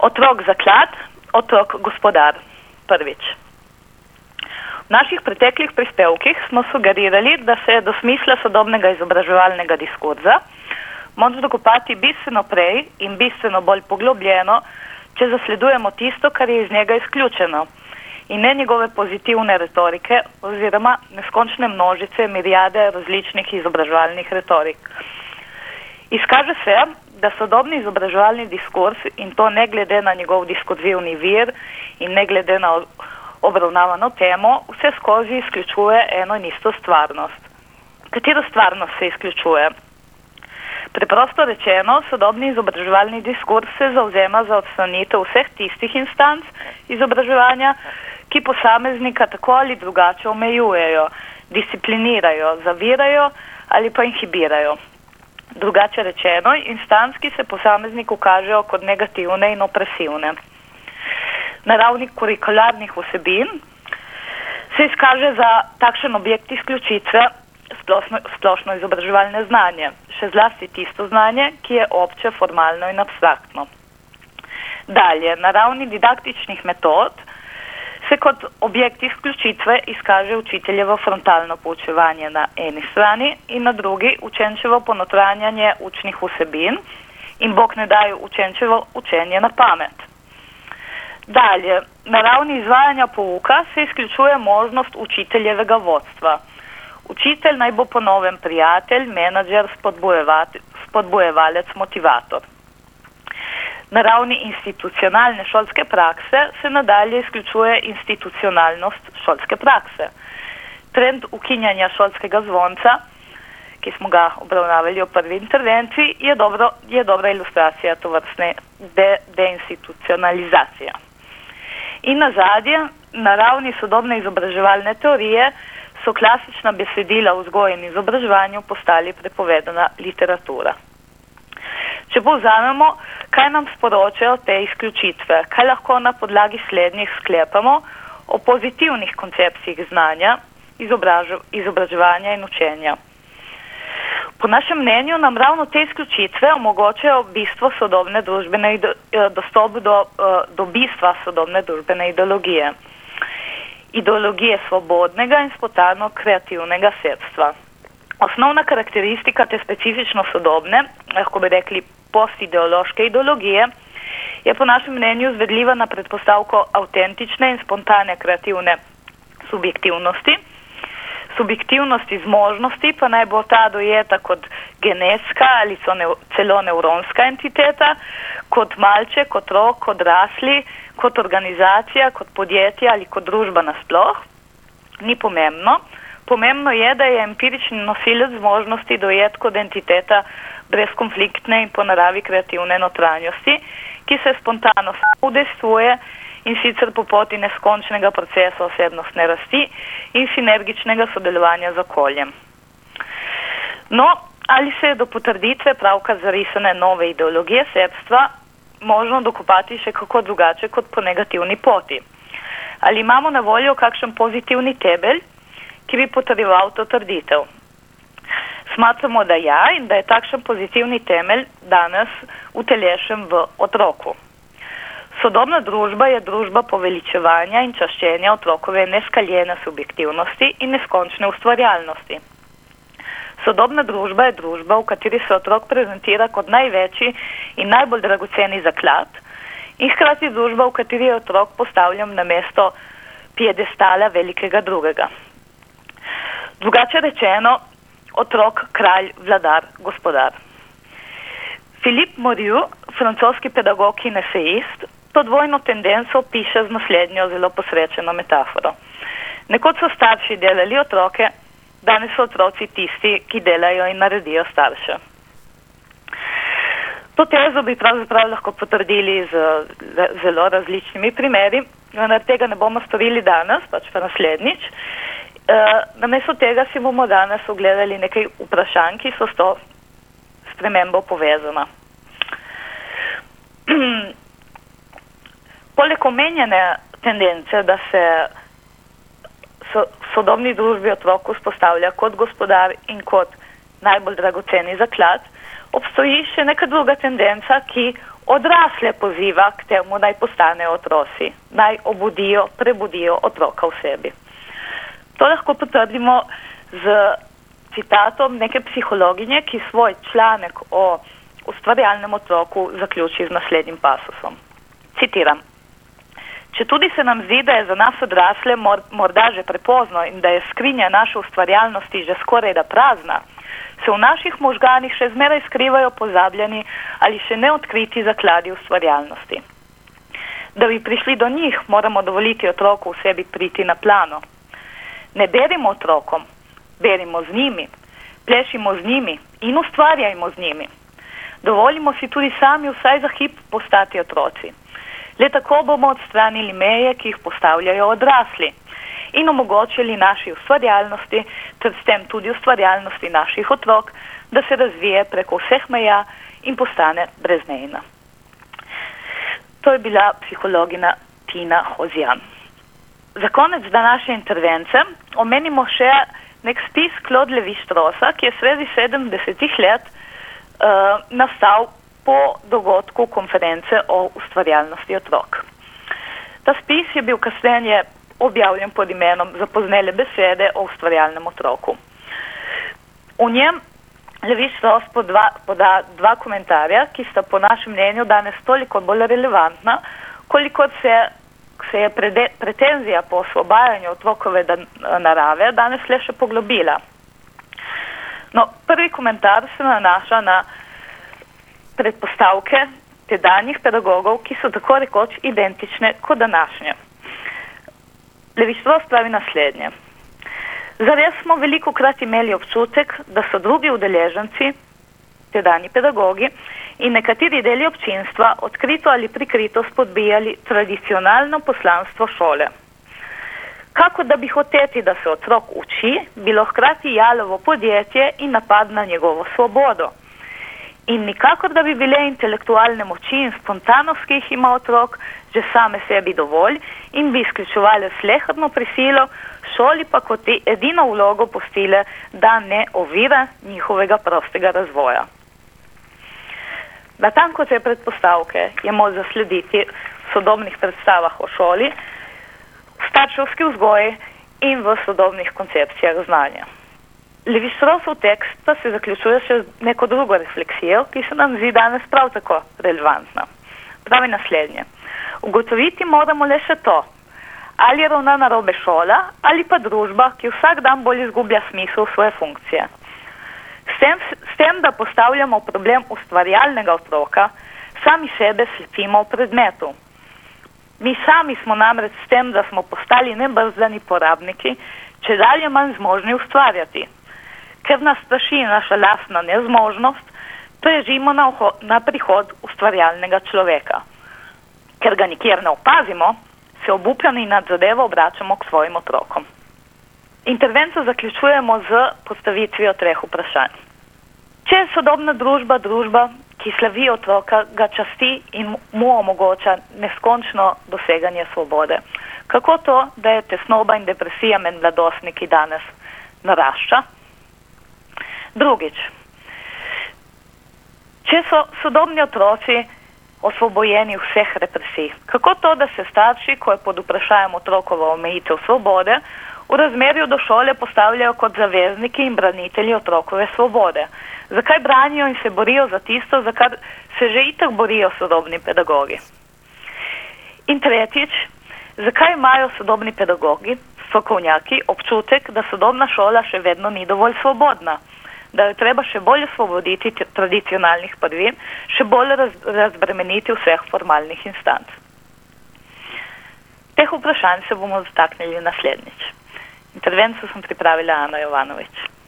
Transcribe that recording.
Otrok zaklad, otrok gospodar. Prvič. V naših preteklih prispevkih smo sugerirali, da se je do smisla sodobnega izobraževalnega diskurza moč dokopati bistveno prej in bistveno bolj poglobljeno, če zasledujemo tisto, kar je iz njega izključeno in ne njegove pozitivne retorike oziroma neskončne množice mirijade različnih izobraževalnih retorik. Izkaže se, da sodobni izobraževalni diskurs in to ne glede na njegov diskurzivni vir in ne glede na obravnavano temo, vse skozi izključuje eno in isto stvarnost. Katero stvarnost se izključuje? Preprosto rečeno, sodobni izobraževalni diskurs se zauzema za odstranitev vseh tistih instanc izobraževanja, ki posameznika tako ali drugače omejujejo, disciplinirajo, zavirajo ali pa inhibirajo. Drugače rečeno, instanc, ki se posamezniku kažejo kot negativne in opresivne. Na ravni kurikularnih vsebin se izkaže za takšen objekt izključitve splošno, splošno izobraževalne znanje, še zlasti tisto znanje, ki je obče, formalno in abstraktno. Dalje, na ravni didaktičnih metod se kot objekt izključitve izkaže učiteljevo frontalno poučevanje na eni strani in na drugi učenčevo ponotranjanje učnih vsebin in bog ne daje učenčevo učenje na pamet. Dalje, na ravni izvajanja pouka se izključuje možnost učiteljevega vodstva. Učitelj naj bo po novem prijatelj, menadžer, spodbojevalec, motivator. Na ravni institucionalne šolske prakse se nadalje izključuje institucionalnost šolske prakse. Trend ukinjanja šolskega zvonca, ki smo ga obravnavali v prvi intervenciji, je, dobro, je dobra ilustracija to vrstne de, deinstitucionalizacije. In na zadnje, na ravni sodobne izobraževalne teorije so klasična besedila v vzgoji in izobraževanju postali prepovedana literatura. Če povzamemo, kaj nam sporočajo te izključitve, kaj lahko na podlagi slednjih sklepamo o pozitivnih koncepcijah znanja, izobraževanja in učenja. Po našem mnenju nam ravno te izključitve omogočajo bistvo sodobne družbene, eh, dostop do, eh, do bistva sodobne družbene ideologije. Ideologije svobodnega in spontano kreativnega sredstva. Osnovna karakteristika te specifično sodobne, lahko bi rekli postideološke ideologije, je po našem mnenju zvedljiva na predpostavko avtentične in spontane kreativne subjektivnosti. Subjektivnosti zmožnosti pa naj bo ta dojeta kot genetska ali celo nevronska entiteta, kot malče, kot rok, kot rasli, kot organizacija, kot podjetje ali kot družba nasploh. Ni pomembno. Pomembno je, da je empirični nosilec zmožnosti dojet kot entiteta brezkonfliktne in po naravi kreativne notranjosti, ki se spontano udejstvuje in sicer po poti neskončnega procesa osebnostne rasti in sinergičnega sodelovanja z okoljem. No, ali se je do potrditve pravka zarisane nove ideologije sredstva možno dokopati še kako drugače kot po negativni poti? Ali imamo na voljo kakšen pozitivni tebelj, ki bi potrjeval to trditev? Smatramo, da ja in da je takšen pozitivni temelj danes utelešen v otroku. Sodobna družba je družba poveličevanja in čaščenja otrokove neskaljene subjektivnosti in neskončne ustvarjalnosti. Sodobna družba je družba, v kateri se otrok prezentira kot največji in najbolj dragoceni zaklad in hkrati družba, v kateri je otrok postavljen na mesto piedestala velikega drugega. Drugače rečeno, otrok, kralj, vladar, gospodar. Filip Moriu, francoski pedagog in esejist, to dvojno tendenco piše z naslednjo zelo posrečeno metaforo. Nekoč so starši delali otroke, danes so otroci tisti, ki delajo in naredijo starše. To tezo bi pravzaprav lahko potrdili z zelo različnimi primeri, vendar tega ne bomo storili danes, pač pa naslednjič. Eh, namesto tega si bomo danes ogledali nekaj vprašanj, ki so s to spremembo povezana. Poleg omenjene tendence, da se so, sodobni družbi otrok vzpostavlja kot gospodar in kot najbolj dragoceni zaklad, obstoji še neka druga tendenca, ki odrasle poziva k temu, naj postanejo otroci, naj obudijo, prebudijo otroka v sebi. To lahko potrdimo z citatom neke psihologinje, ki svoj članek o ustvarjalnem otroku zaključi z naslednjim pasusom. Citiram. Če tudi se nam zdi, da je za nas odrasle morda že prepozno in da je skrinja naše ustvarjalnosti že skoraj da prazna, se v naših možganih še zmeraj skrivajo pozabljeni ali še neodkriti zakladi ustvarjalnosti. Da bi prišli do njih, moramo dovoliti otroku v sebi priti na plano. Ne berimo otrokom, berimo z njimi, plešimo z njimi in ustvarjajmo z njimi. Dovolimo si tudi sami vsaj za hip postati otroci. Le tako bomo odstranili meje, ki jih postavljajo odrasli in omogočili naši ustvarjalnosti, ter s tem tudi ustvarjalnosti naših otrok, da se razvije preko vseh meja in postane brezmejna. To je bila psihologina Tina Hozijan. Za konec današnje intervence omenimo še nek spis Claude Levi-Strosa, ki je sredi 70-ih let uh, nastal po dogodku konference o ustvarjalnosti otrok. Ta spis je bil kasneje objavljen pod imenom Zapoznele besede o ustvarjalnem otroku. V njem Levi Strauss poda, poda dva komentarja, ki sta po našem mnenju danes toliko bolj relevantna, koliko se, se je prede, pretenzija po osvobajanju otrokove narave danes le še poglobila. No, prvi komentar se nanaša na predpostavke tedanjih pedagogov, ki so tako rekoč identične kot današnje. Levištvo spravi naslednje. Zares smo veliko krat imeli občutek, da so drugi udeleženci, tedajni pedagogi in nekateri deli občinstva odkrito ali prikrito spodbijali tradicionalno poslanstvo šole. Kako da bi hoteti, da se otrok uči, bilo hkrati jalovo podjetje in napad na njegovo svobodo. In nikakor, da bi bile intelektualne moči in spontanost, ki jih ima otrok, že same sebi dovolj in bi izključevali slehrno prisilo, šoli pa kot edino vlogo postile, da ne ovira njihovega prostega razvoja. Na tanko te predpostavke je moč zaslediti v sodobnih predstavah o šoli, v starševski vzgoji in v sodobnih koncepcijah znanja. Levistrosov tekst pa se zaključuje še z neko drugo refleksijo, ki se nam zdi danes prav tako relevantna. Pravi naslednje. Ugotoviti moramo le še to, ali je ravna narobe šola ali pa družba, ki vsak dan bolj izgublja smisel svoje funkcije. S tem, s tem, da postavljamo problem ustvarjalnega otroka, sami sebe slepimo v predmetu. Mi sami smo namreč s tem, da smo postali nebrzdani porabniki, če dalje manj zmožni ustvarjati. Ker nas straši naša lasna nezmožnost, prežimo na, na prihod ustvarjalnega človeka ker ga nikjer ne opazimo, se obupljeni nad zadevo obračamo k svojim otrokom. Intervencijo zaključujemo z postavitvijo treh vprašanj. Če je sodobna družba družba, ki slavi otroka, ga časti in mu omogoča neskončno doseganje svobode, kako to, da je tesnoba in depresija med mladostniki danes narašča? Drugič, če so sodobni otroci osvobojeni vseh represij. Kako to, da se starši, ko je pod vprašanjem otrokova omejitev svobode, v razmerju do šole postavljajo kot zavezniki in branitelji otrokove svobode? Zakaj branijo in se borijo za tisto, za kar se že itak borijo sodobni pedagogi? In tretjič, zakaj imajo sodobni pedagogi, strokovnjaki, občutek, da sodobna šola še vedno ni dovolj svobodna? da je treba še bolj osvoboditi tradicionalnih prvin, še bolj raz, razbremeniti vseh formalnih instanc. Teh vprašanj se bomo zataknili naslednjič. Intervenciju sam pripravila Ana Jovanović.